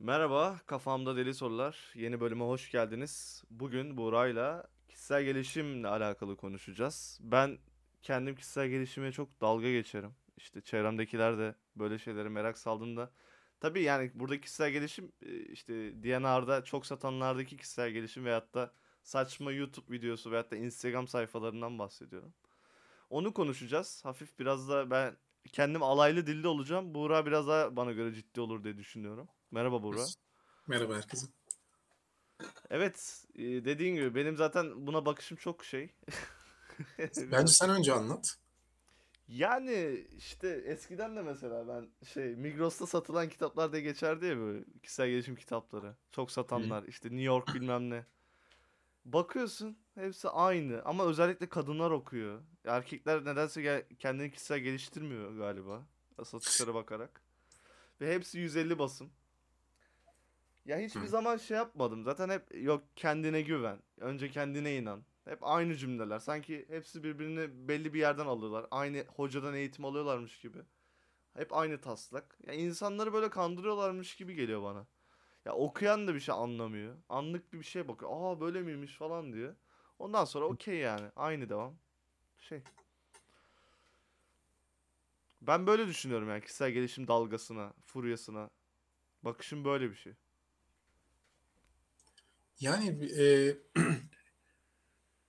Merhaba, Kafamda Deli Sorular. Yeni bölüme hoş geldiniz. Bugün Buğra'yla kişisel gelişimle alakalı konuşacağız. Ben kendim kişisel gelişime çok dalga geçerim. İşte çevremdekiler de böyle şeylere merak saldığında. Tabii yani buradaki kişisel gelişim e, işte D&R'da çok satanlardaki kişisel gelişim veyahut da saçma YouTube videosu veyahut da Instagram sayfalarından bahsediyorum. Onu konuşacağız. Hafif biraz da ben kendim alaylı dilde olacağım. Buğra biraz daha bana göre ciddi olur diye düşünüyorum. Merhaba Buğra. Merhaba herkese. Evet, e, dediğin gibi benim zaten buna bakışım çok şey. Bence sen önce anlat. yani işte eskiden de mesela ben şey Migros'ta satılan kitaplar diye geçerdi ya böyle kişisel gelişim kitapları. Çok satanlar işte New York bilmem ne. Bakıyorsun hepsi aynı ama özellikle kadınlar okuyor. Erkekler nedense gel- kendini kişisel geliştirmiyor galiba satışlara bakarak. Ve hepsi 150 basım. Ya hiçbir Hı. zaman şey yapmadım. Zaten hep yok kendine güven. Önce kendine inan. Hep aynı cümleler. Sanki hepsi birbirini belli bir yerden alıyorlar. Aynı hocadan eğitim alıyorlarmış gibi. Hep aynı taslak. Ya insanları böyle kandırıyorlarmış gibi geliyor bana. Ya okuyan da bir şey anlamıyor. Anlık bir bir şey bakıyor. Aa böyle miymiş falan diyor. Ondan sonra okey yani. Aynı devam. Şey. Ben böyle düşünüyorum yani kişisel gelişim dalgasına, furyasına. Bakışım böyle bir şey. Yani e,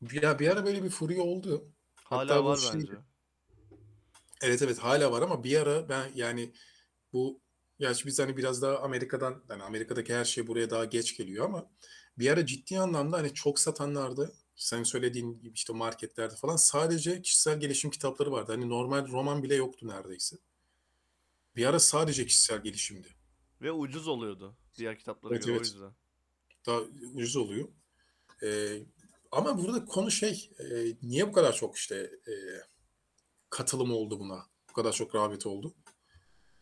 bir, bir ara böyle bir furya oldu. Hala Hatta bu var şey, bence. evet evet hala var ama bir ara ben yani bu gerçi biz hani biraz daha Amerika'dan yani Amerika'daki her şey buraya daha geç geliyor ama bir ara ciddi anlamda hani çok satanlarda sen söylediğin gibi işte marketlerde falan sadece kişisel gelişim kitapları vardı. Hani normal roman bile yoktu neredeyse. Bir ara sadece kişisel gelişimdi. Ve ucuz oluyordu diğer kitaplara Evet göre o evet. yüzden. Daha ucuz oluyor. Ee, ama burada konu şey, e, niye bu kadar çok işte e, katılım oldu buna? Bu kadar çok rağbet oldu.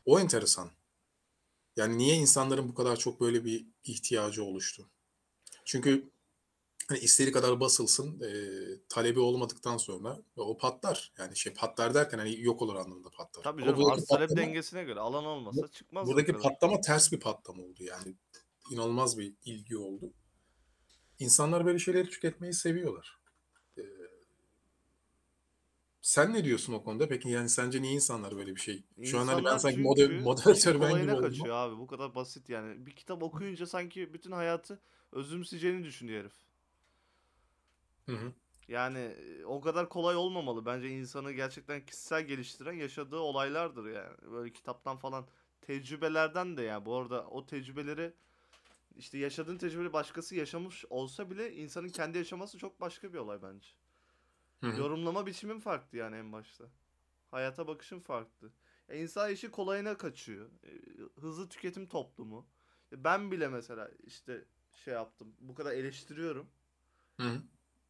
O enteresan. Yani niye insanların bu kadar çok böyle bir ihtiyacı oluştu? Çünkü hani istediği kadar basılsın, e, talebi olmadıktan sonra o patlar. Yani şey patlar derken hani yok olur anlamında patlar. Tabii canım arz talep dengesine göre alan olmasa bu- bu buradaki patlama ters bir patlama oldu yani. İnanılmaz bir ilgi oldu. İnsanlar böyle şeyleri tüketmeyi seviyorlar. Ee, Sen ne diyorsun o konuda? Peki yani sence niye insanlar böyle bir şey? Şu an hani ben İnsanlar sanki moder, çünkü moderatör ben gibi kolayına oldum. kaçıyor abi. Bu kadar basit yani. Bir kitap okuyunca sanki bütün hayatı özümseyeceğini düşünüyor herif. Hı hı. Yani e, o kadar kolay olmamalı. Bence insanı gerçekten kişisel geliştiren yaşadığı olaylardır yani. Böyle kitaptan falan tecrübelerden de yani. Bu arada o tecrübeleri işte yaşadığın tecrübeyi başkası yaşamış olsa bile insanın kendi yaşaması çok başka bir olay bence. Hı hı. Yorumlama biçimin farklı yani en başta. Hayata bakışın farklı. E insan işi kolayına kaçıyor. E, hızlı tüketim toplumu. E ben bile mesela işte şey yaptım. Bu kadar eleştiriyorum. Hı hı.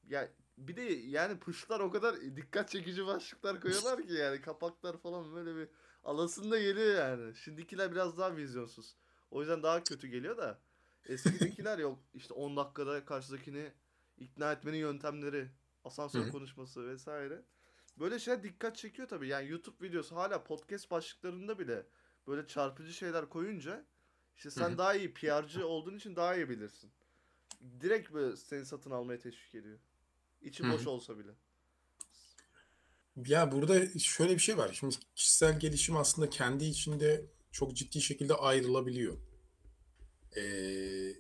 Ya bir de yani puşlar o kadar dikkat çekici başlıklar koyuyorlar ki yani kapaklar falan böyle bir alasında geliyor yani. Şimdikiler biraz daha vizyonsuz. O yüzden daha kötü geliyor da eskidekiler yok işte 10 dakikada karşıdakini ikna etmenin yöntemleri, asansör hı. konuşması vesaire. Böyle şeyler dikkat çekiyor tabii. Yani YouTube videosu hala podcast başlıklarında bile böyle çarpıcı şeyler koyunca işte sen hı. daha iyi PR'cı olduğun için daha iyi bilirsin. Direkt böyle seni satın almaya teşvik ediyor. İçi boş hı. olsa bile. Ya burada şöyle bir şey var. Şimdi kişisel gelişim aslında kendi içinde çok ciddi şekilde ayrılabiliyor. Ee,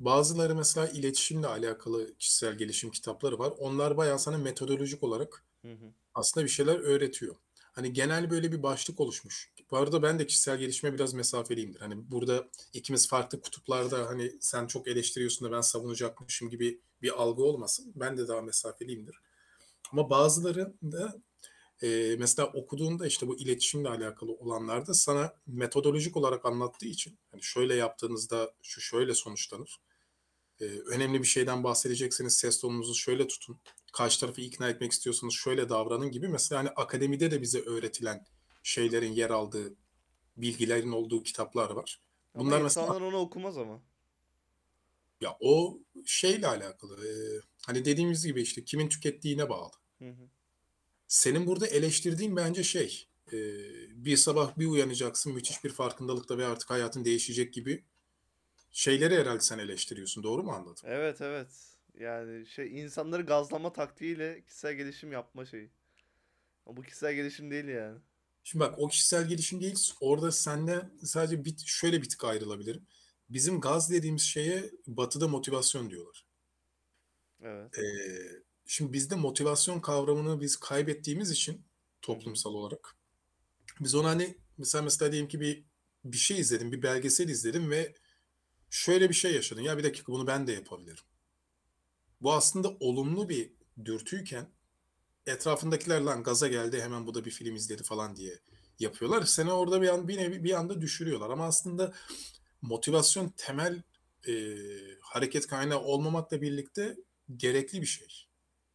bazıları mesela iletişimle alakalı kişisel gelişim kitapları var. Onlar bayağı sana metodolojik olarak Hı hı. aslında bir şeyler öğretiyor. Hani genel böyle bir başlık oluşmuş. Bu arada ben de kişisel gelişime biraz mesafeliyimdir. Hani burada ikimiz farklı kutuplarda hani sen çok eleştiriyorsun da ben savunacakmışım gibi bir algı olmasın. Ben de daha mesafeliyimdir. Ama bazıları da e, mesela okuduğunda işte bu iletişimle alakalı olanlarda sana metodolojik olarak anlattığı için hani şöyle yaptığınızda şu şöyle sonuçlanır. E, önemli bir şeyden bahsedecekseniz ses tonunuzu şöyle tutun. Karşı tarafı ikna etmek istiyorsanız şöyle davranın gibi. Mesela hani akademide de bize öğretilen şeylerin yer aldığı, bilgilerin olduğu kitaplar var. Ama Bunlar mesela insanlar onu okumaz ama. ya o şeyle alakalı. e, hani dediğimiz gibi işte kimin tükettiğine bağlı. Hı hı. Senin burada eleştirdiğin bence şey, e, bir sabah bir uyanacaksın müthiş bir farkındalıkla ve artık hayatın değişecek gibi şeyleri herhalde sen eleştiriyorsun. Doğru mu anladım? Evet evet. Yani şey insanları gazlama taktiğiyle kişisel gelişim yapma şeyi. Ama bu kişisel gelişim değil yani. Şimdi bak o kişisel gelişim değil. Orada sende sadece bir, şöyle bir tık ayrılabilirim. Bizim gaz dediğimiz şeye batıda motivasyon diyorlar. Evet. Ee, şimdi bizde motivasyon kavramını biz kaybettiğimiz için toplumsal olarak biz ona hani mesela mesela diyelim ki bir bir şey izledim, bir belgesel izledim ve şöyle bir şey yaşadın. Ya bir dakika bunu ben de yapabilirim. Bu aslında olumlu bir dürtüyken etrafındakiler lan gaza geldi hemen bu da bir film izledi falan diye yapıyorlar. Seni orada bir an bir nevi bir anda düşürüyorlar. Ama aslında motivasyon temel e, hareket kaynağı olmamakla birlikte gerekli bir şey.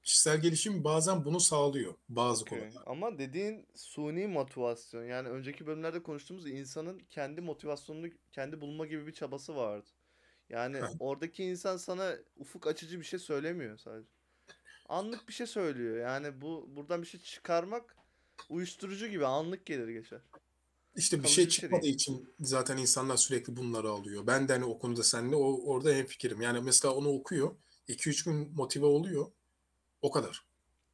Kişisel gelişim bazen bunu sağlıyor bazı Okey. konularda. Ama dediğin suni motivasyon yani önceki bölümlerde konuştuğumuz insanın kendi motivasyonunu kendi bulma gibi bir çabası vardı. Yani oradaki insan sana ufuk açıcı bir şey söylemiyor sadece. Anlık bir şey söylüyor. Yani bu buradan bir şey çıkarmak uyuşturucu gibi anlık gelir geçer. İşte bir Kalıcı şey bir şey çıkmadığı değil. için zaten insanlar sürekli bunları alıyor. Ben de hani o konuda seninle o, orada hemfikirim. Yani mesela onu okuyor. 2-3 gün motive oluyor. O kadar.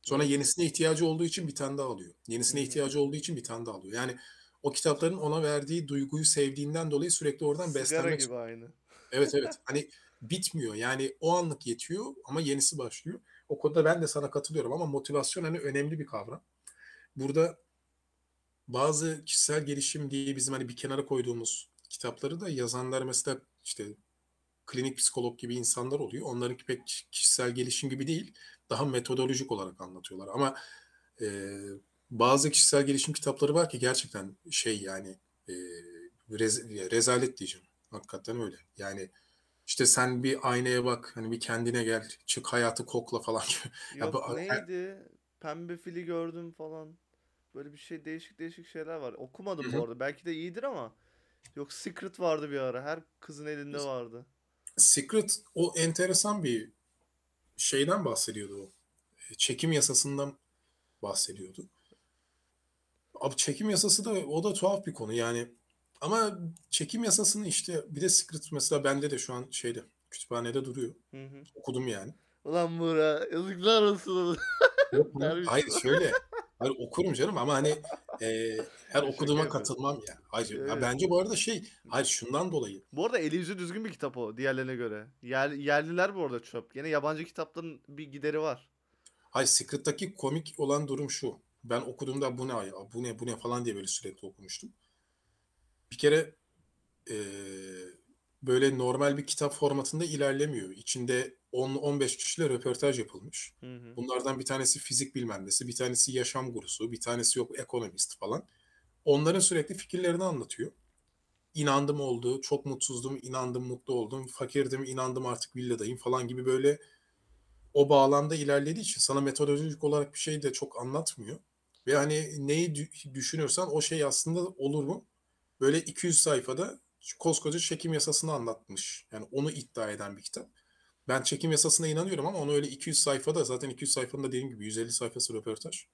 Sonra yenisine ihtiyacı olduğu için bir tane daha alıyor. Yenisine ihtiyacı olduğu için bir tane daha alıyor. Yani o kitapların ona verdiği duyguyu sevdiğinden dolayı sürekli oradan Sigara beslenmek gibi aynı. Evet evet. Hani bitmiyor. Yani o anlık yetiyor ama yenisi başlıyor. O konuda ben de sana katılıyorum ama motivasyon hani önemli bir kavram. Burada bazı kişisel gelişim diye bizim hani bir kenara koyduğumuz kitapları da yazanlar mesela işte klinik psikolog gibi insanlar oluyor. Onlarınki pek kişisel gelişim gibi değil. Daha metodolojik olarak anlatıyorlar. Ama e, bazı kişisel gelişim kitapları var ki gerçekten şey yani e, rez- rezalet diyeceğim. Hakikaten öyle. Yani işte sen bir aynaya bak, hani bir kendine gel, çık hayatı kokla falan gibi. Ya bu, Yok neydi? Pembe fili gördüm falan. Böyle bir şey değişik değişik şeyler var. Okumadım bu arada. Belki de iyidir ama. Yok Secret vardı bir ara. Her kızın elinde vardı. Secret o enteresan bir şeyden bahsediyordu o. Çekim yasasından bahsediyordu. Abi çekim yasası da o da tuhaf bir konu yani. Ama çekim yasasını işte bir de Secret mesela bende de şu an şeyde kütüphanede duruyor. Hı hı. Okudum yani. Ulan Buğra yazıklar olsun. Yok. Hayır şöyle. Hayır okurum canım ama hani e, her okuduğuma katılmam ya. Hayır. Evet. Ya bence bu arada şey, hayır şundan dolayı. Bu arada eli yüzü düzgün bir kitap o diğerlerine göre. Yer, yerliler bu arada çöp. Yine yabancı kitapların bir gideri var. Hayır Secret'taki komik olan durum şu. Ben okuduğumda bu ne ya, bu ne bu ne falan diye böyle sürekli okumuştum. Bir kere e, böyle normal bir kitap formatında ilerlemiyor. İçinde 10-15 kişiyle röportaj yapılmış. Hı hı. Bunlardan bir tanesi fizik bilmendesi, bir tanesi yaşam gurusu, bir tanesi yok ekonomist falan. Onların sürekli fikirlerini anlatıyor. İnandım oldu, çok mutsuzdum, inandım mutlu oldum, fakirdim, inandım artık villadayım falan gibi böyle o bağlamda ilerlediği için sana metodolojik olarak bir şey de çok anlatmıyor. Ve hani neyi dü- düşünürsen o şey aslında olur mu? Böyle 200 sayfada koskoca çekim yasasını anlatmış. Yani onu iddia eden bir kitap. Ben çekim yasasına inanıyorum ama onu öyle 200 sayfada zaten 200 sayfanın da dediğim gibi 150 sayfası röportaj.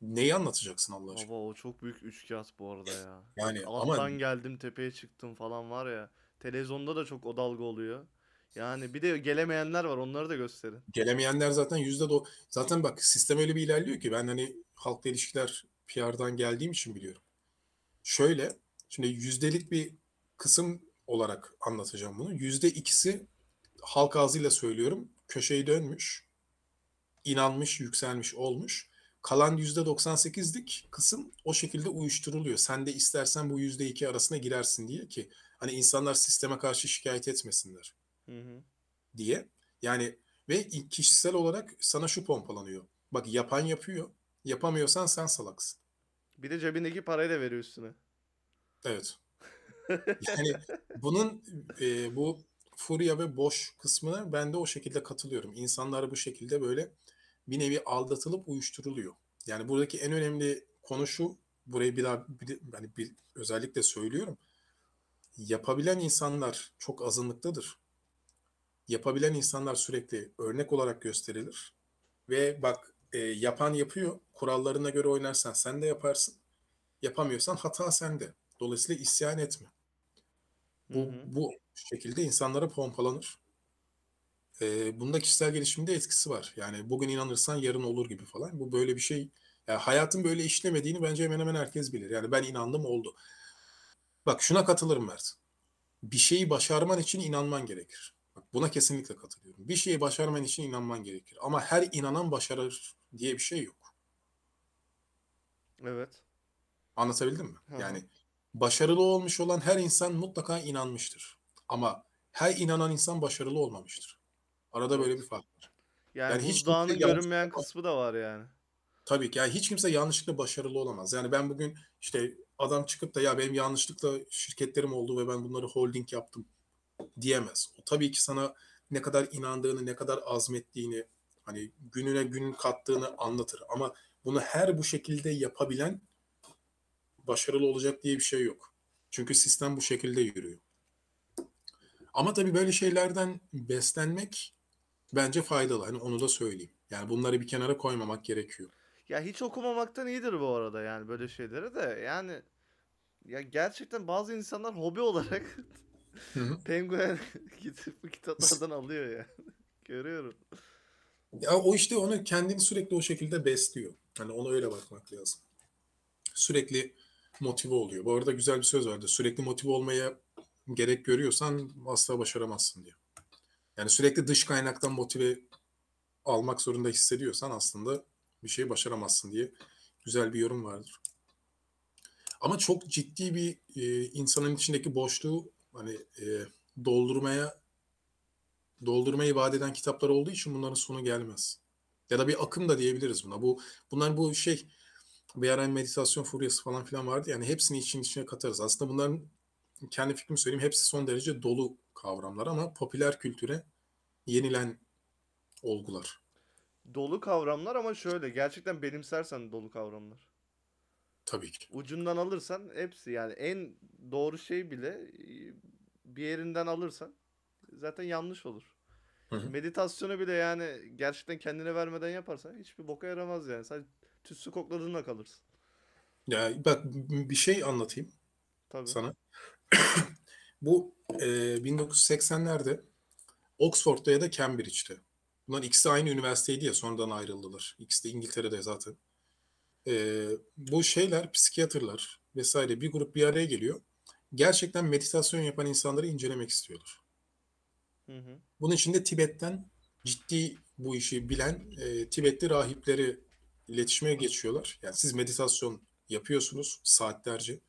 Neyi anlatacaksın Allah aşkına? Baba o çok büyük üçkağıt bu arada ya. Yani Alttan ama geldim tepeye çıktım falan var ya. Televizyonda da çok o dalga oluyor. Yani bir de gelemeyenler var onları da gösterin. gelemeyenler zaten yüzde do zaten bak sistem öyle bir ilerliyor ki ben hani halkla ilişkiler PR'dan geldiğim için biliyorum. Şöyle şimdi yüzdelik bir kısım olarak anlatacağım bunu. Yüzde ikisi halk ağzıyla söylüyorum köşeyi dönmüş, inanmış, yükselmiş olmuş. Kalan yüzde 98'lik kısım o şekilde uyuşturuluyor. Sen de istersen bu yüzde iki arasına girersin diye ki hani insanlar sisteme karşı şikayet etmesinler Hı hı. diye. Yani ve kişisel olarak sana şu pompalanıyor. Bak yapan yapıyor. Yapamıyorsan sen salaksın. Bir de cebindeki parayı da veriyor üstüne. Evet. Yani bunun e, bu furya ve boş kısmına ben de o şekilde katılıyorum. İnsanlar bu şekilde böyle bir nevi aldatılıp uyuşturuluyor. Yani buradaki en önemli konu şu. Burayı bir daha bir, hani bir, özellikle söylüyorum. Yapabilen insanlar çok azınlıktadır. Yapabilen insanlar sürekli örnek olarak gösterilir. Ve bak e, yapan yapıyor. Kurallarına göre oynarsan sen de yaparsın. Yapamıyorsan hata sende. Dolayısıyla isyan etme. Hı Bu, hı. bu şekilde insanlara pompalanır. Ee, bunda kişisel gelişimde etkisi var. Yani bugün inanırsan yarın olur gibi falan. Bu böyle bir şey. Yani hayatın böyle işlemediğini bence hemen hemen herkes bilir. Yani ben inandım oldu. Bak şuna katılırım Mert. Bir şeyi başarman için inanman gerekir. Bak buna kesinlikle katılıyorum. Bir şeyi başarman için inanman gerekir. Ama her inanan başarır diye bir şey yok. Evet. Anlatabildim mi? Hı. Yani başarılı olmuş olan her insan mutlaka inanmıştır. Ama her inanan insan başarılı olmamıştır. Arada böyle Evet. bir fark var. Yani Yani hiç yanlış görünmeyen kısmı da var yani. Tabii ki. Yani hiç kimse yanlışlıkla başarılı olamaz. Yani ben bugün işte adam çıkıp da ya benim yanlışlıkla şirketlerim oldu ve ben bunları holding yaptım diyemez. O tabii ki sana ne kadar inandığını, ne kadar azmettiğini, hani gününe gün kattığını anlatır. Ama bunu her bu şekilde yapabilen başarılı olacak diye bir şey yok. Çünkü sistem bu şekilde yürüyor. Ama tabii böyle şeylerden beslenmek bence faydalı. Hani onu da söyleyeyim. Yani bunları bir kenara koymamak gerekiyor. Ya hiç okumamaktan iyidir bu arada yani böyle şeyleri de. Yani ya gerçekten bazı insanlar hobi olarak penguen gidip bu kitaplardan alıyor ya. Görüyorum. Ya o işte onu kendini sürekli o şekilde besliyor. Hani ona öyle bakmak lazım. Sürekli motive oluyor. Bu arada güzel bir söz vardı. Sürekli motive olmaya gerek görüyorsan asla başaramazsın diye. Yani sürekli dış kaynaktan motive almak zorunda hissediyorsan aslında bir şey başaramazsın diye güzel bir yorum vardır. Ama çok ciddi bir e, insanın içindeki boşluğu hani e, doldurmaya doldurmayı vaat eden kitaplar olduğu için bunların sonu gelmez. Ya da bir akım da diyebiliriz buna. Bu bunlar bu şey bir ara meditasyon furyası falan filan vardı. Yani hepsini için içine katarız. Aslında bunların kendi fikrimi söyleyeyim hepsi son derece dolu kavramlar ama popüler kültüre yenilen olgular. Dolu kavramlar ama şöyle gerçekten benimsersen dolu kavramlar. Tabii ki. Ucundan alırsan hepsi yani en doğru şey bile e, bir yerinden alırsan zaten yanlış olur. Hı hı. Meditasyonu bile yani gerçekten kendine vermeden yaparsan hiçbir boka yaramaz yani. Sadece tütsü kokladığında kalırsın. Ya bak bir şey anlatayım Tabii. sana. Bu e, 1980'lerde Oxford'da ya da Cambridge'te. Bunların ikisi aynı üniversiteydi ya sonradan ayrıldılar. İkisi de İngiltere'de zaten. E, bu şeyler, psikiyatrlar vesaire bir grup bir araya geliyor. Gerçekten meditasyon yapan insanları incelemek istiyorlar. Hı hı. Bunun için de Tibet'ten ciddi bu işi bilen e, Tibetli rahipleri iletişime geçiyorlar. Yani siz meditasyon yapıyorsunuz saatlerce.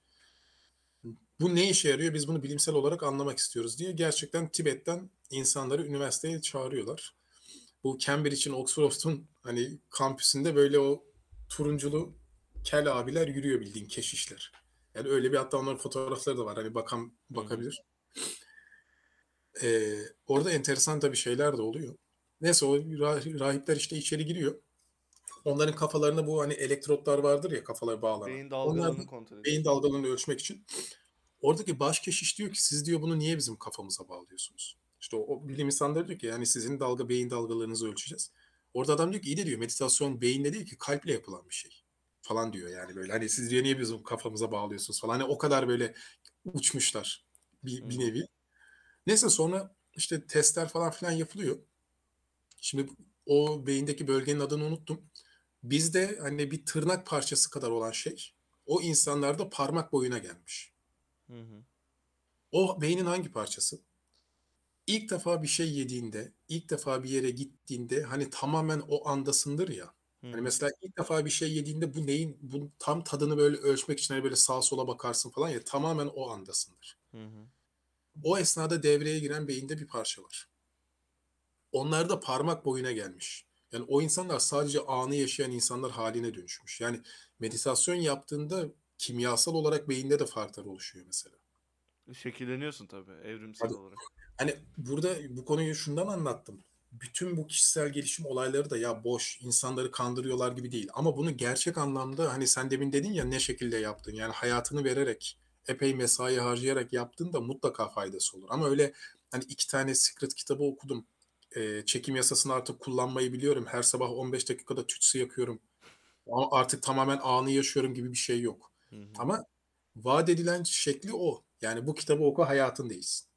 Bu ne işe yarıyor? Biz bunu bilimsel olarak anlamak istiyoruz diye gerçekten Tibet'ten insanları üniversiteye çağırıyorlar. Bu Cambridge'in, Oxford'un hani kampüsünde böyle o turunculu kel abiler yürüyor bildiğin keşişler. Yani öyle bir hatta onların fotoğrafları da var. Hani bakan bakabilir. Ee, orada enteresan tabii şeyler de oluyor. Neyse o rah- rahipler işte içeri giriyor. Onların kafalarında bu hani elektrotlar vardır ya kafaları bağlanan. Beyin Onlar dalgalarını kontrol ediyor. beyin dalgalarını ölçmek için. Oradaki baş keşiş diyor ki siz diyor bunu niye bizim kafamıza bağlıyorsunuz? İşte o, o bilim insanları diyor ki yani sizin dalga beyin dalgalarınızı ölçeceğiz. Orada adam diyor ki iyi de diyor meditasyon beyinle değil ki kalple yapılan bir şey falan diyor yani böyle hani siz diyor niye bizim kafamıza bağlıyorsunuz falan hani o kadar böyle uçmuşlar bir, bir nevi. Neyse sonra işte testler falan filan yapılıyor. Şimdi o beyindeki bölgenin adını unuttum. Bizde hani bir tırnak parçası kadar olan şey o insanlarda parmak boyuna gelmiş. Hı hı. O beynin hangi parçası? İlk defa bir şey yediğinde, ilk defa bir yere gittiğinde hani tamamen o andasındır ya. Hı Hani mesela ilk defa bir şey yediğinde bu neyin bu tam tadını böyle ölçmek için hani böyle sağa sola bakarsın falan ya tamamen o andasındır. Hı hı. O esnada devreye giren beyinde bir parça var. Onlar da parmak boyuna gelmiş. Yani o insanlar sadece anı yaşayan insanlar haline dönüşmüş. Yani meditasyon yaptığında kimyasal olarak beyinde de farklar oluşuyor mesela. Şekilleniyorsun tabii evrimsel Tabii. olarak. Hani burada bu konuyu şundan anlattım. Bütün bu kişisel gelişim olayları da ya boş, insanları kandırıyorlar gibi değil. Ama bunu gerçek anlamda hani sen demin dedin ya ne şekilde yaptın? Yani hayatını vererek, epey mesai harcayarak yaptığında mutlaka faydası olur. Ama öyle hani iki tane Secret kitabı okudum. Ee, çekim yasasını artık kullanmayı biliyorum. Her sabah 15 dakikada tütsü yakıyorum. Artık tamamen anı yaşıyorum gibi bir şey yok. Hı hı. Ama vaat edilen şekli o. Yani bu kitabı oku hayatın değilsin.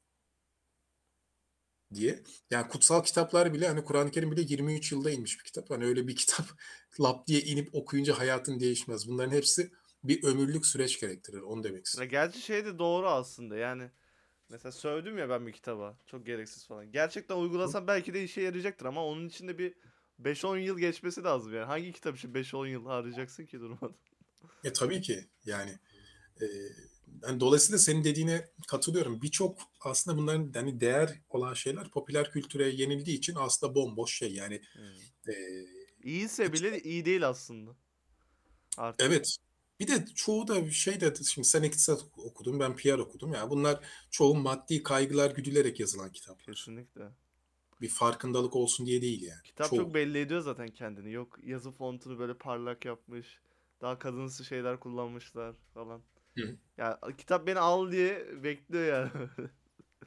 Diye. Yani kutsal kitaplar bile hani Kur'an-ı Kerim bile 23 yılda inmiş bir kitap. Hani öyle bir kitap lap diye inip okuyunca hayatın değişmez. Bunların hepsi bir ömürlük süreç gerektirir. Onu demek istiyorum. gerçi şey de doğru aslında yani. Mesela sövdüm ya ben bir kitaba. Çok gereksiz falan. Gerçekten uygulasam belki de işe yarayacaktır ama onun için de bir 5-10 yıl geçmesi lazım yani. Hangi kitap için 5-10 yıl harcayacaksın ki durmadan? E tabii ki yani e, yani dolayısıyla senin dediğine katılıyorum. Birçok aslında bunların hani değer olan şeyler popüler kültüre yenildiği için aslında bomboş şey. Yani Hmm. e, İyiyse bile iyi değil aslında. Artık. evet. Bir de çoğu da şey de şimdi sen iktisat okudun ben PR okudum ya. Bunlar çoğu maddi kaygılar güdülerek yazılan kitaplar. Kesinlikle. Bir farkındalık olsun diye değil yani. Kitap Çoğu. çok belli ediyor zaten kendini. Yok yazı fontunu böyle parlak yapmış. Daha kadınsı şeyler kullanmışlar falan. Hı. Ya kitap beni al diye bekliyor yani.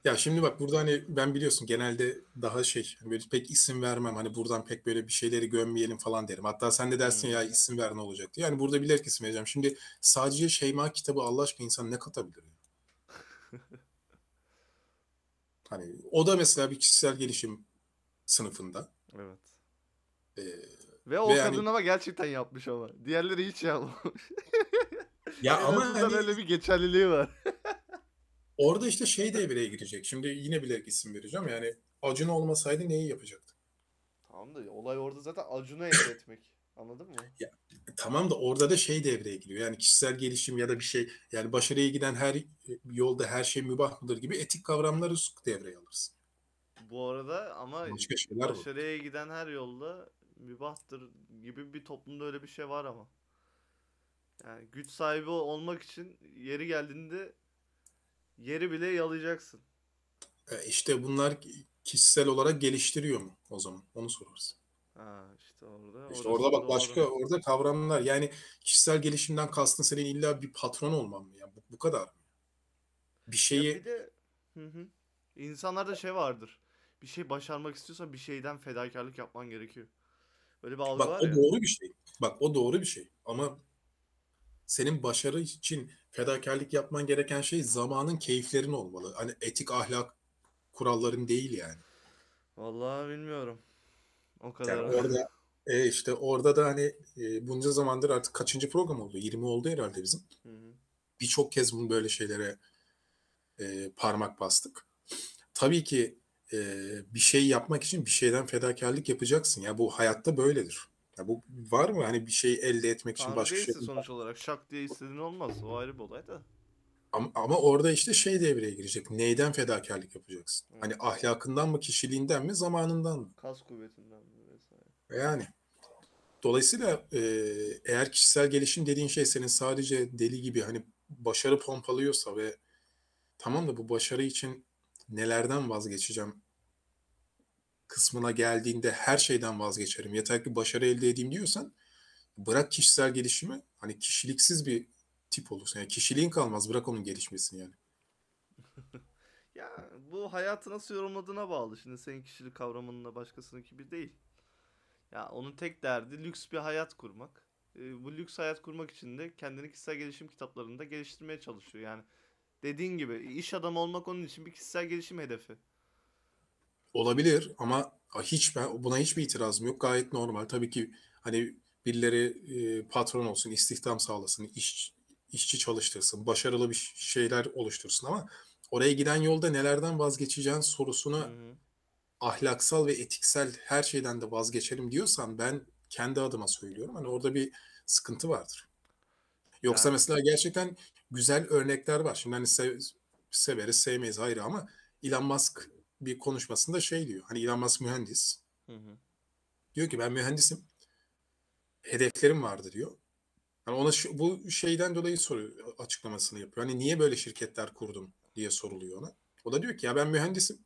Ya şimdi bak burada hani ben biliyorsun genelde daha şey hani böyle pek isim vermem. Hani buradan pek böyle bir şeyleri gömmeyelim falan derim. Hatta sen de dersin Hmm. ya isim ver ne olacak diye. Yani burada bilerek isim vereceğim. Şimdi sadece Şeyma kitabı Allah aşkına insan ne katabilir? Hani o da mesela bir kişisel gelişim sınıfında. evet. Ee, Ve o Ve yani- kadın ama gerçekten yapmış ama. Diğerleri hiç yapmamış. ya ama azından hani öyle bir geçerliliği var. orada işte şey devreye girecek. Şimdi yine bilerek isim vereceğim. Yani Acun olmasaydı neyi yapacaktı? Tamam da olay orada zaten Acun'u elde etmek. Anladın mı? Tamam da orada da şey devreye giriyor. Yani kişisel gelişim ya da bir şey yani başarıya giden her yolda her şey mübah mıdır gibi etik kavramları devreye alırsın. Bu arada ama Başka şeyler var. başarıya giden her yolda mübahtır gibi bir toplumda öyle bir şey var ama. Yani güç sahibi olmak için yeri geldiğinde yeri bile yalayacaksın. E, İşte bunlar kişisel olarak geliştiriyor mu o zaman? Onu sorarız. Ha işte orada. İşte orada bak doğru. başka orada kavramlar yani kişisel gelişimden kastın senin illa bir patron olman mı? Yani bu, bu kadar mı? Bir Ya şeyi bir de hı hı. İnsanlarda şey vardır. Bir şey başarmak istiyorsan bir şeyden fedakarlık yapman gerekiyor. Böyle bir algı bak var o ya. doğru bir şey. Bak o doğru bir şey. Ama senin başarı için fedakarlık yapman gereken şey zamanın keyiflerin olmalı. Hani etik ahlak kuralların değil yani. Vallahi bilmiyorum. O Yani kadar. orada e işte orada da hani e, bunca zamandır artık kaçıncı program oldu? 20 oldu herhalde bizim. Birçok kez bunu böyle şeylere e, parmak bastık. Tabii ki e, bir şey yapmak için bir şeyden fedakarlık yapacaksın. Ya bu hayatta böyledir. Ya bu var mı hani bir şey elde etmek için Tanrı başka şey sonuç olarak. Şak diye istediğin olmaz. O ayrı bir olay da. ama, ama orada işte şey devreye girecek. Neyden fedakarlık yapacaksın? Evet. Hani ahlakından mı, kişiliğinden mi, zamanından mı? Kas kuvvetinden mi vesaire. Yani dolayısıyla e, eğer kişisel gelişim dediğin şey senin sadece deli gibi hani başarı pompalıyorsa ve tamam da bu başarı için nelerden vazgeçeceğim kısmına geldiğinde her şeyden vazgeçerim. Yeter ki başarı elde edeyim diyorsan bırak kişisel gelişimi hani kişiliksiz bir tip olursun. Yani kişiliğin kalmaz bırak onun gelişmesini yani. Ya bu hayatı nasıl yorumladığına bağlı. Şimdi senin kişilik kavramınla başkasınınki bir değil. Ya onun tek derdi lüks bir hayat kurmak. Ee, bu lüks hayat kurmak için de kendini kişisel gelişim kitaplarında geliştirmeye çalışıyor. Yani dediğin gibi iş adamı olmak onun için bir kişisel gelişim hedefi. Olabilir ama hiç ben buna hiçbir itirazım yok. Gayet normal. Tabii ki hani birileri e, patron olsun, istihdam sağlasın, iş, işçi çalıştırsın, başarılı bir şeyler oluştursun ama oraya giden yolda nelerden vazgeçeceğin sorusuna hı. ahlaksal ve etiksel her şeyden de vazgeçerim diyorsan ben kendi adıma söylüyorum. Hani orada bir sıkıntı vardır. Yoksa Yani mesela gerçekten güzel örnekler var. Şimdi hani sev- severiz, sevmeyiz ayrı ama Elon Musk bir konuşmasında şey diyor. Hani Elon Musk mühendis. hı hı. Diyor ki ben mühendisim. Hedeflerim vardı diyor. Hani ona şu, bu şeyden dolayı soruyor, açıklamasını yapıyor. Hani niye böyle şirketler kurdun diye soruluyor ona. O da diyor ki ya ben mühendisim.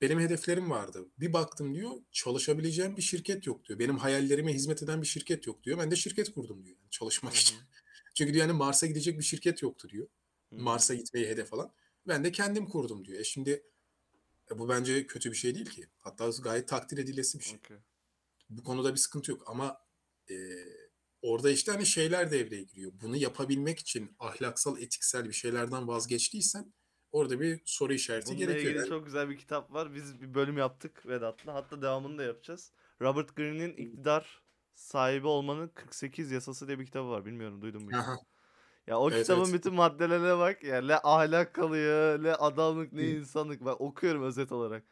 Benim hedeflerim vardı. Bir baktım diyor çalışabileceğim bir şirket yok diyor. Benim hayallerime hizmet eden bir şirket yok diyor. Ben de şirket kurdum diyor. Yani çalışmak için. Çünkü diyor yani Mars'a gidecek bir şirket yoktu diyor. Mars'a gitmeyi hedef alan. Ben de kendim kurdum diyor. E şimdi e bu bence kötü bir şey değil ki. Hatta gayet takdir edilesi bir şey. Okey. Bu konuda bir sıkıntı yok ama e, orada işte hani şeyler devreye giriyor. Bunu yapabilmek için ahlaksal, etiksel bir şeylerden vazgeçtiysen orada bir soru işareti Bununla gerekiyor. ilgili Yani çok güzel bir kitap var. Biz bir bölüm yaptık Vedat'la. Hatta devamını da yapacağız. Robert Greene'in İktidar Sahibi Olmanın 48 Yasası diye bir kitabı var. Bilmiyorum duydun mu Ya o evet kitabın evet. bütün maddelerine bak ya. Ne ahlak kalıyor, ne adamlık, ne insanlık. Ben okuyorum özet olarak.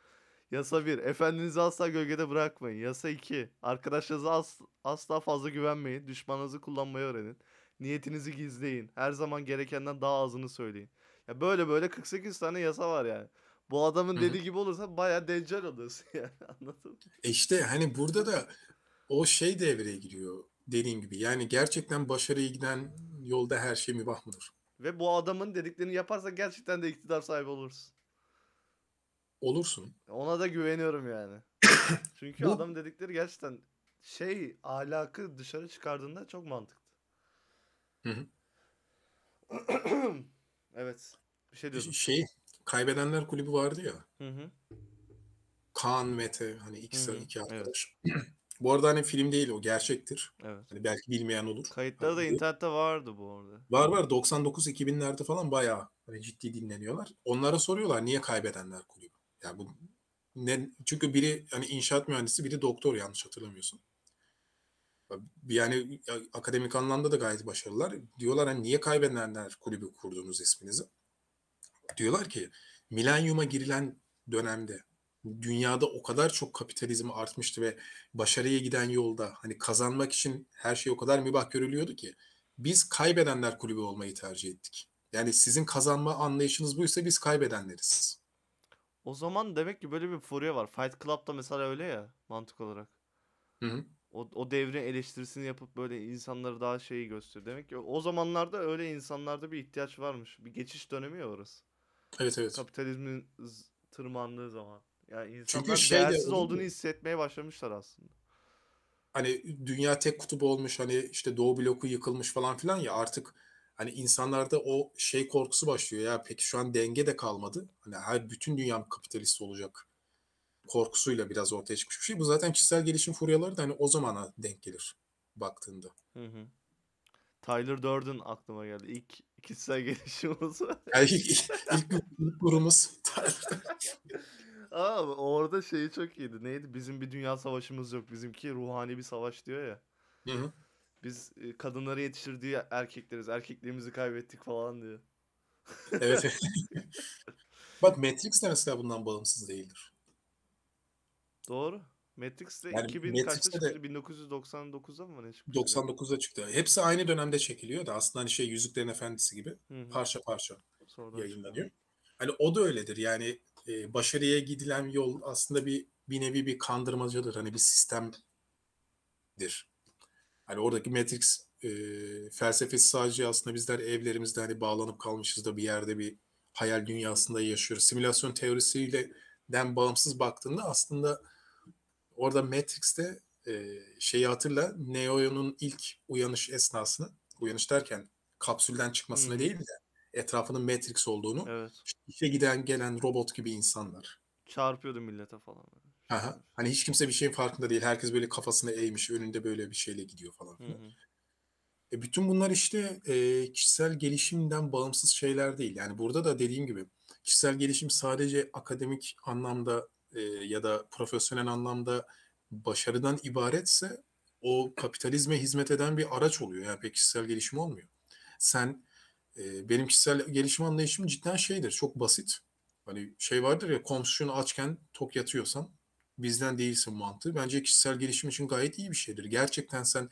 Yasa 1. Efendinizi asla gölgede bırakmayın. Yasa 2. Arkadaşlarınıza as- asla fazla güvenmeyin. Düşmanınızı kullanmayı öğrenin. Niyetinizi gizleyin. Her zaman gerekenden daha azını söyleyin. Ya böyle böyle 48 tane yasa var yani. Bu adamın dediği gibi olursa bayağı deccal oluyorsun yani. Anladın mı? E işte hani burada da o şey devreye giriyor dediğim gibi. Yani gerçekten başarıya giden yolda her şey mübah mıdır? Ve bu adamın dediklerini yaparsan gerçekten de iktidar sahibi olursun. Olursun. Ona da güveniyorum yani. Çünkü Bu adam dedikleri gerçekten şey ahlakı dışarı çıkardığında çok mantıklı. Hı hı. Evet. Bir şey diyordun. şey Kaybedenler Kulübü vardı ya. Hı hı. Kaan, Mete hani ikisi iki Evet. Bu arada hani film değil o gerçektir. Evet. Hani belki bilmeyen olur. Kayıtları da Hani internette vardı bu arada. var var 99-2000'lerde falan bayağı hani ciddi dinleniyorlar. Onlara soruyorlar niye Kaybedenler Kulübü? Ya bu ne çünkü biri hani inşaat mühendisi biri doktor yanlış hatırlamıyorsun. Yani ya, akademik anlamda da gayet başarılılar. Diyorlar hani niye Kaybedenler Kulübü kurdunuz isminizi? Diyorlar ki milenyuma girilen dönemde dünyada o kadar çok kapitalizm artmıştı ve başarıya giden yolda hani kazanmak için her şey o kadar mübah görülüyordu ki biz kaybedenler kulübü olmayı tercih ettik. Yani sizin kazanma anlayışınız buysa biz kaybedenleriz. O zaman demek ki böyle bir furya var. Fight Club'da mesela öyle ya mantık olarak. Hı hı. O, o devrin eleştirisini yapıp böyle insanları daha şeyi gösteriyor. Demek ki o zamanlarda öyle insanlarda bir ihtiyaç varmış. Bir geçiş dönemi ya orası. Evet evet. Kapitalizmin tırmandığı zaman. Yani Çünkü insanlar şey de değersiz olur olduğunu hissetmeye başlamışlar aslında. Hani dünya tek kutup olmuş hani işte Doğu bloku yıkılmış falan filan ya artık hani insanlarda o şey korkusu başlıyor ya peki şu an denge de kalmadı. Hani her bütün dünya kapitalist olacak korkusuyla biraz ortaya çıkmış bir şey. Bu zaten kişisel gelişim furyaları da hani o zamana denk gelir baktığında. Hı hı. Tyler Durden aklıma geldi. İlk kişisel gelişimimiz. Yani ilk, ilk, ilk grubumuz Aa, orada şeyi çok iyiydi. Neydi? Bizim bir dünya savaşımız yok. Bizimki ruhani bir savaş diyor ya. Hı hı. Biz e, kadınları yetiştirdiği erkekleriz. Erkekliğimizi kaybettik falan diyor. Evet. Bak Matrix de mesela bundan bağımsız değildir. Doğru. Matrix de Yani 2000 kaçta Matrix'te çıktı? de 1999'da mı ne galiba? 99'da çıktı. Hepsi aynı dönemde çekiliyor da aslında hani şey Yüzüklerin Efendisi gibi Hı hı. parça parça Sonradan çıktı. yayınlanıyor. Hani o da öyledir. Yani e, başarıya gidilen yol aslında bir bir nevi bir kandırmacadır. Hani bir sistemdir. Hani oradaki Matrix e, felsefesi sadece aslında bizler evlerimizde hani bağlanıp kalmışız da bir yerde bir hayal dünyasında yaşıyoruz. Simülasyon teorisiyle den bağımsız baktığında aslında orada Matrix'te e, şeyi hatırla Neo'nun ilk uyanış esnasını uyanış derken kapsülden çıkmasını hı. değil de etrafının Matrix olduğunu Evet. işe giden gelen robot gibi insanlar. Çarpıyordu millete falan. Aha. Hani hiç kimse bir şeyin farkında değil. Herkes böyle kafasını eğmiş, önünde böyle bir şeyle gidiyor falan Hı hı. E bütün bunlar işte e, kişisel gelişimden bağımsız şeyler değil. Yani burada da dediğim gibi kişisel gelişim sadece akademik anlamda e, ya da profesyonel anlamda başarıdan ibaretse o kapitalizme hizmet eden bir araç oluyor. Yani pek kişisel gelişim olmuyor. Sen e, benim kişisel gelişim anlayışım cidden şeydir. Çok basit. Hani şey vardır ya komşun açken tok yatıyorsan bizden değilsin mantığı. Bence kişisel gelişim için gayet iyi bir şeydir. Gerçekten sen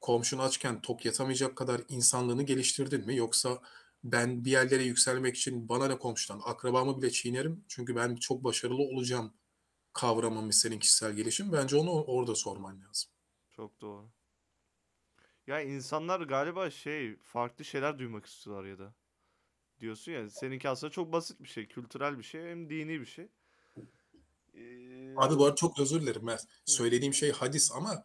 komşun açken tok yatamayacak kadar insanlığını geliştirdin mi? Yoksa ben bir yerlere yükselmek için bana ne komşudan akrabamı bile çiğnerim. Çünkü ben çok başarılı olacağım kavramı mı senin kişisel gelişim? Bence onu orada sorman lazım. Çok doğru. Ya insanlar galiba şey farklı şeyler duymak istiyorlar ya da. Diyorsun ya seninki aslında çok basit bir şey. Kültürel bir şey hem dini bir şey. Ee, Abi bu arada çok özür dilerim hı, Söylediğim şey hadis ama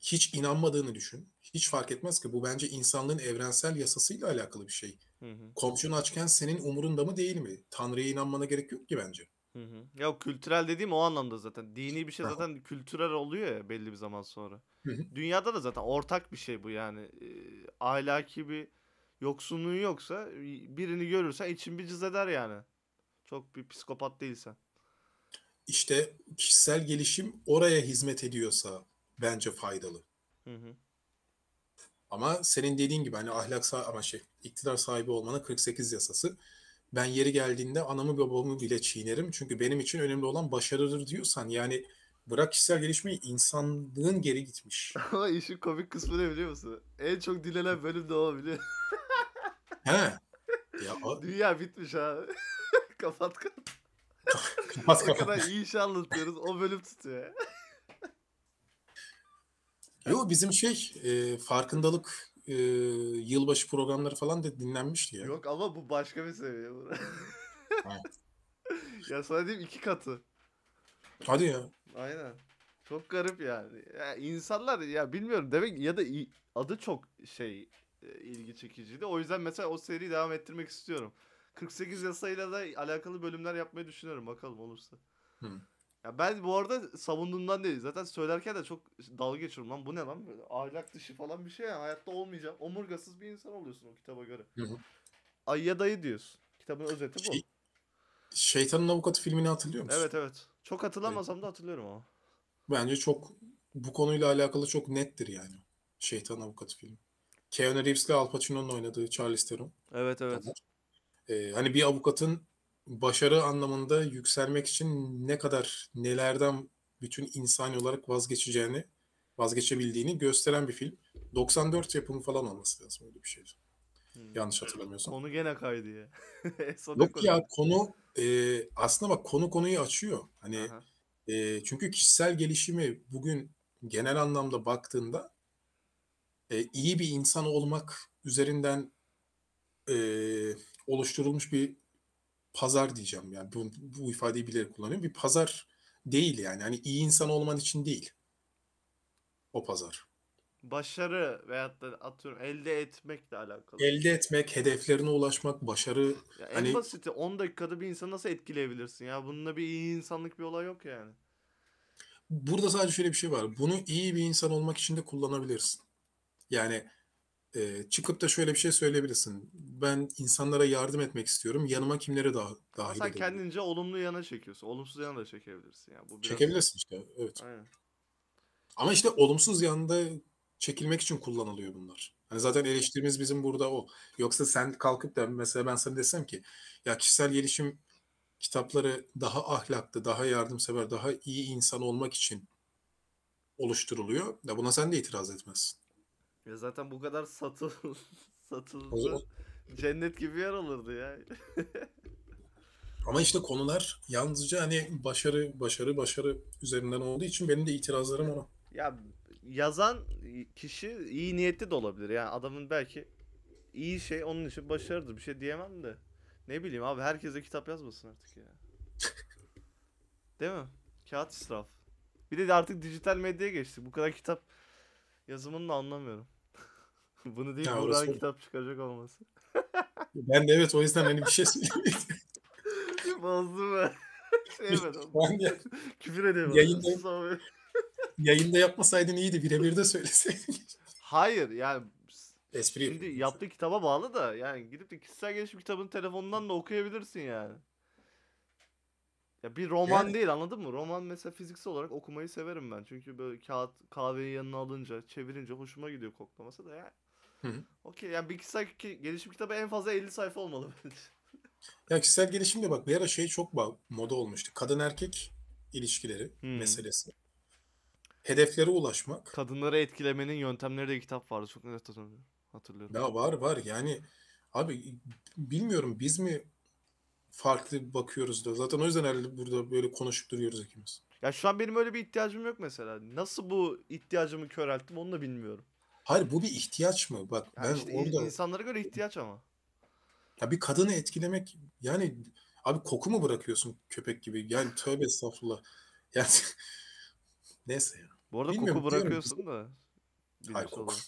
hiç inanmadığını düşün. Hiç fark etmez ki bu bence insanlığın evrensel yasasıyla alakalı bir şey. hı hı, Komşun açken senin umurunda mı değil mi? Tanrı'ya inanmana gerek yok ki bence. hı hı. Ya kültürel dediğim o anlamda zaten. Dini bir şey zaten kültürel oluyor ya belli bir zaman sonra. Hı hı. Dünyada da zaten ortak bir şey bu yani. Ee, ahlaki bir yoksunluğun yoksa birini görürsen için bir cız eder yani. Çok bir psikopat değilsen. İşte kişisel gelişim oraya hizmet ediyorsa bence faydalı. Hı hı. Ama senin dediğin gibi hani ahlak sa- ama şey iktidar sahibi olmanın 48 yasası. Ben yeri geldiğinde anamı babamı bile çiğnerim. Çünkü benim için önemli olan başarıdır diyorsan yani bırak kişisel gelişmeyi insanlığın geri gitmiş. Ama işin komik kısmı ne biliyor musun? En çok dinlenen bölüm de o biliyor. He. Ya o- Dünya bitmiş abi. kapat kapat. kapat O kapat. kadar iyi iş anlatıyoruz. O bölüm tutuyor. Yo bizim şey e, farkındalık e, yılbaşı programları falan da dinlenmişti ya. Yok ama bu başka bir seviye. ya sana diyeyim iki katı. Hadi ya. Aynen. Çok garip yani. Ya insanlar ya bilmiyorum demek ya da adı çok şey e, ilgi çekiciydi. O yüzden mesela o seriyi devam ettirmek istiyorum. 48 yasayla da alakalı bölümler yapmayı düşünüyorum bakalım olursa. Hı. Ya ben bu arada savunduğumdan değil. Zaten söylerken de çok dalga geçiyorum lan bu ne lan böyle ahlak dışı falan bir şey ya hayatta olmayacağım. Omurgasız bir insan oluyorsun o kitaba göre. Hı hı. Ayya dayı diyorsun. Kitabın özeti bu. Şey, Şeytanın Avukatı filmini hatırlıyor musun? Evet evet. Çok hatırlamasam da hatırlıyorum ama. Bence çok bu konuyla alakalı çok nettir yani. Şeytan Avukatı filmi. Keanu Reeves'le Al Pacino'nun oynadığı Charlize Theron. Evet evet. Ee, hani bir avukatın başarı anlamında yükselmek için ne kadar nelerden bütün insani olarak vazgeçeceğini, vazgeçebildiğini gösteren bir film. 94 yapımı falan olması lazım öyle bir şey. Hmm. Yanlış hatırlamıyorsam. Konu gene kaydı ya. Yok ya konu e, aslında bak konu konuyu açıyor. Hani e, çünkü kişisel gelişimi bugün genel anlamda baktığında e, iyi bir insan olmak üzerinden e, oluşturulmuş bir pazar diyeceğim. Yani bu, bu ifadeyi bilerek kullanıyorum. Bir pazar değil yani. Hani iyi insan olman için değil. O pazar. Başarı veyahut da atıyorum elde etmekle alakalı. Elde etmek, hedeflerine ulaşmak, başarı Ya en hani- basiti 10 dakikada bir insanı nasıl etkileyebilirsin ya? Bununla bir iyi insanlık bir olay yok yani. Burada sadece şöyle bir şey var. Bunu iyi bir insan olmak için de kullanabilirsin. Yani e, çıkıp da şöyle bir şey söyleyebilirsin. Ben insanlara yardım etmek istiyorum. Yanıma kimleri daha dahil sen kendince olumlu yana çekiyorsun. Olumsuz yana da çekebilirsin ya. Bu biraz... Çekebilirsin işte. Evet. Aynen. Ama işte olumsuz yanda çekilmek için kullanılıyor bunlar. Hani zaten eleştirimiz bizim burada o. Yoksa sen kalkıp da mesela ben sana desem ki ya kişisel gelişim kitapları daha ahlaklı, daha yardımsever, daha iyi insan olmak için oluşturuluyor. Da buna sen de itiraz etmezsin. Ya zaten bu kadar satıl satıldı. Zaman- Cennet gibi yer alırdı ya. Ama işte konular yalnızca hani başarı, başarı, başarı üzerinden olduğu için benim de itirazlarım ona. Ya yazan kişi iyi niyetli de olabilir. Yani adamın belki iyi şey onun için başarıdır. Bir şey diyemem de. Ne bileyim abi herkese kitap yazmasın artık ya. Değil mi? Kağıt israf. Bir de artık dijital medyaya geçtik. Bu kadar kitap yazımını da anlamıyorum. Bunu değil Ya orası- kitap çıkaracak olması. Ben de evet o yüzden hani bir şey söyleyeyim. Bozdum ben. Sevmedim. Ben de Küfür ediyorum. Yayında- yayında yapmasaydın iyiydi. Birebir de söyleseydin. Hayır yani Espri Şimdi yaptığı kitaba bağlı da yani gidip de kişisel gelişim kitabını telefonundan da okuyabilirsin yani. Ya bir roman Yani- değil anladın mı? Roman mesela fiziksel olarak okumayı severim ben. Çünkü böyle kağıt kahveyi yanına alınca, çevirince hoşuma gidiyor koklaması da yani. Okey yani bir kişisel ki- gelişim kitabı en fazla 50 sayfa olmalı bence. Ya kişisel gelişimde bak bir ara şey çok moda olmuştu. Kadın erkek ilişkileri Hmm. meselesi. Hedeflere ulaşmak. Kadınları etkilemenin yöntemleri diye kitap vardı. Çok net hatırlıyorum. Ya var var yani abi bilmiyorum biz mi farklı bakıyoruz da zaten o yüzden herhalde burada böyle konuşup duruyoruz ikimiz. Ya şu an benim öyle bir ihtiyacım yok mesela. Nasıl bu ihtiyacımı körelttim onu da bilmiyorum. Hayır bu bir ihtiyaç mı? Bak Yani ben işte orada insanlara göre ihtiyaç ama. ya bir kadını etkilemek yani abi koku mu bırakıyorsun köpek gibi? Yani tövbe estağfurullah. Yani neyse ya. Bu arada Bilmiyorum, koku diyorum bırakıyorsun da. Hayır bilimsel koku. olarak.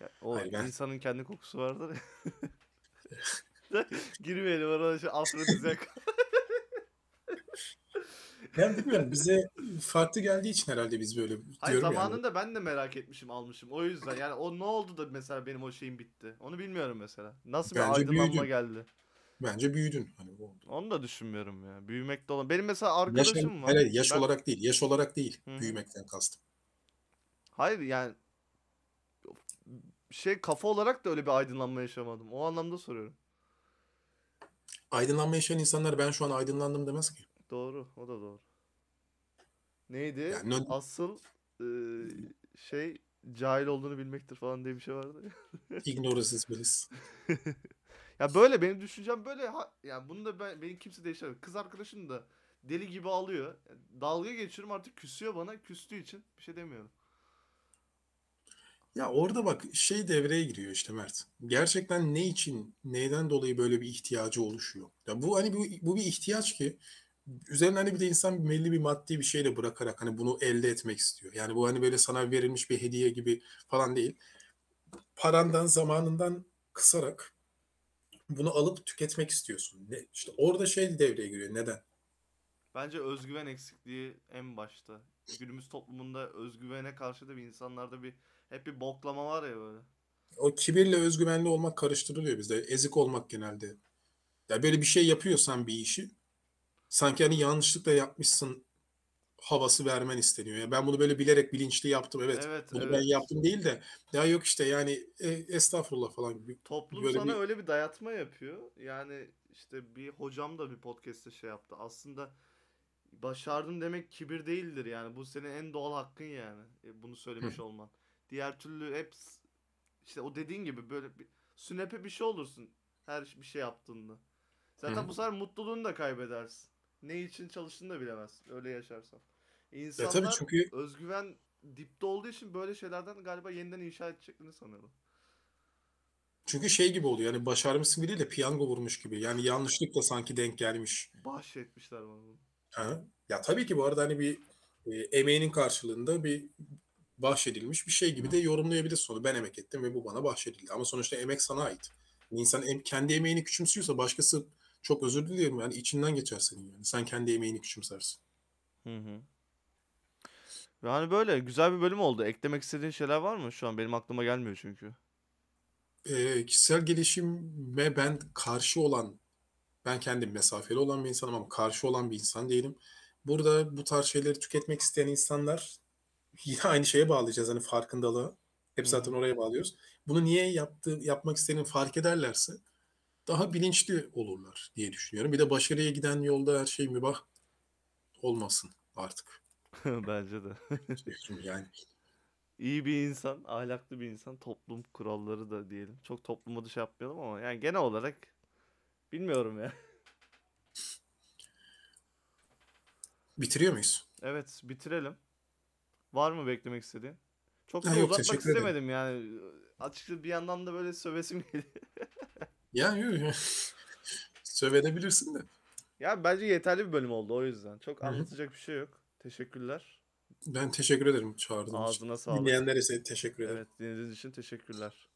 Ya, o Hayır, ben- insanın kendi kokusu vardır ya. Girmeyelim oraya şey afrodizyak. Ben bilmiyorum bize farklı geldiği için herhalde biz böyle Hayır diyorum yani. zamanında ben de merak etmişim almışım. O yüzden yani o ne oldu da mesela benim o şeyim bitti. Onu bilmiyorum mesela. Nasıl bir Bence aydınlanma büyüdün. geldi. Bence büyüdün. Hani bu Onu da düşünmüyorum ya. Büyümekte olan. Benim mesela arkadaşım var. hayır, yaş Ben- olarak değil. Yaş olarak değil. Hı hı. Büyümekten kastım. Hayır yani şey kafa olarak da öyle bir aydınlanma yaşamadım. O anlamda soruyorum. Aydınlanma yaşayan insanlar ben şu an aydınlandım demez ki. Doğru. O da doğru. Neydi? Yani ne- Asıl e, şey cahil olduğunu bilmektir falan diye bir şey vardı. Ignorance is bliss. Ya böyle benim düşüncem böyle. Ha, ya bunu da ben benim kimse değiştiremez. Kız arkadaşım da deli gibi alıyor. Dalga geçiyorum artık küsüyor bana. Küstüğü için bir şey demiyorum. Ya orada bak şey devreye giriyor işte Mert. Gerçekten ne için, neyden dolayı böyle bir ihtiyacı oluşuyor? Ya bu hani bu, bu bir ihtiyaç ki üzerine hani bir de insan belli bir maddi bir şeyle bırakarak hani bunu elde etmek istiyor. Yani bu hani böyle sana verilmiş bir hediye gibi falan değil. Parandan, zamanından kısarak bunu alıp tüketmek istiyorsun. Ne, işte orada şey devreye giriyor. Neden? Bence özgüven eksikliği en başta. Günümüz toplumunda özgüvene karşı da bir insanlarda bir hep bir boklama var ya böyle. O kibirle özgüvenli olmak karıştırılıyor bizde. Ezik olmak genelde. Ya böyle bir şey yapıyorsan bir işi sanki hani yanlışlıkla yapmışsın havası vermen isteniyor. Ya ben bunu böyle bilerek bilinçli yaptım. Evet. Evet, bunu evet. ben yaptım değil de ya yok işte yani e, estağfurullah falan gibi. Toplum Böyle sana bir- öyle bir dayatma yapıyor. Yani işte bir hocam da bir podcast'te şey yaptı. Aslında başardım demek kibir değildir yani. Bu senin en doğal hakkın yani. E, bunu söylemiş olman. Diğer türlü hep işte o dediğin gibi böyle bir sünepe bir şey olursun her bir şey yaptığında. Zaten Hı. bu sefer mutluluğunu da kaybedersin. Ne için çalıştığını da bilemezsin. Öyle yaşarsan. Ya İnsanlar tabii çünkü özgüven dipte olduğu için böyle şeylerden galiba yeniden inşa edeceklerini sanıyorum. çünkü şey gibi oluyor. Yani başarmışsın gibi değil de piyango vurmuş gibi. Yani yanlışlıkla sanki denk gelmiş. Bahşetmişler bana bunu. Ha? Ya tabii ki bu arada hani bir e, emeğinin karşılığında bir bahşedilmiş bir şey gibi de yorumlayabilirsin onu. Ben emek ettim ve bu bana bahşedildi. Ama sonuçta emek sana ait. Yani İnsan em- kendi emeğini küçümsüyorsa başkası çok özür diliyorum yani içinden geçer senin yani. Sen kendi emeğini küçümsersin. Hı hı. Yani böyle güzel bir bölüm oldu. Eklemek istediğin şeyler var mı? Şu an benim aklıma gelmiyor çünkü. E, kişisel gelişime ben karşı olan, ben kendim mesafeli olan bir insanım ama karşı olan bir insan değilim. Burada bu tarz şeyleri tüketmek isteyen insanlar yine aynı şeye bağlayacağız hani farkındalığı. Hep zaten oraya bağlıyoruz. Bunu niye yaptığı, yapmak istediğini fark ederlerse daha bilinçli olurlar diye düşünüyorum. Bir de başarıya giden yolda her şey mübah olmasın artık. Bence de. Yani İyi bir insan, ahlaklı bir insan, toplum kuralları da diyelim. Çok toplumu da şey yapmayalım ama yani genel olarak bilmiyorum ya. bitiriyor muyuz? Evet, bitirelim. Var mı beklemek istediğin? Çok da Ha, yok, uzatmak teşekkür ederim. istemedim yani. Açıkçası bir yandan da böyle sövesim geliyor. Yani yok. Sövedebilirsin de. Ya bence yeterli bir bölüm oldu o yüzden. Çok Hı anlatacak bir şey yok. Teşekkürler. Ben teşekkür ederim çağırdığın için. Ağzına sağlık. Dinleyenlere ise teşekkür ederim. Evet, dinlediğiniz için teşekkürler.